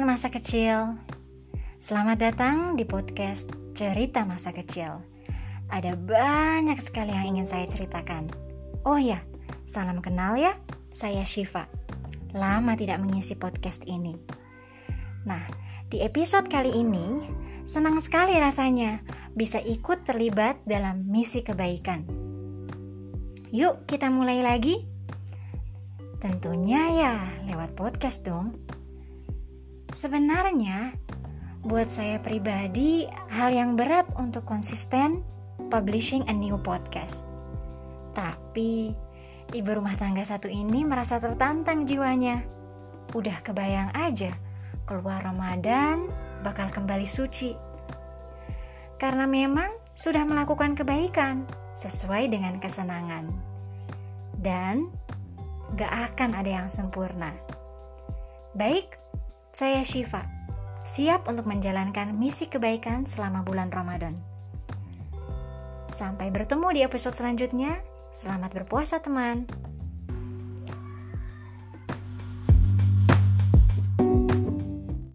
masa kecil. Selamat datang di podcast Cerita Masa Kecil. Ada banyak sekali yang ingin saya ceritakan. Oh ya, salam kenal ya. Saya Shiva. Lama tidak mengisi podcast ini. Nah, di episode kali ini senang sekali rasanya bisa ikut terlibat dalam misi kebaikan. Yuk, kita mulai lagi. Tentunya ya lewat podcast dong. Sebenarnya, buat saya pribadi, hal yang berat untuk konsisten publishing a new podcast. Tapi, ibu rumah tangga satu ini merasa tertantang jiwanya. Udah kebayang aja, keluar Ramadan bakal kembali suci. Karena memang sudah melakukan kebaikan sesuai dengan kesenangan. Dan gak akan ada yang sempurna. Baik, saya Shiva, siap untuk menjalankan misi kebaikan selama bulan Ramadan. Sampai bertemu di episode selanjutnya. Selamat berpuasa, teman.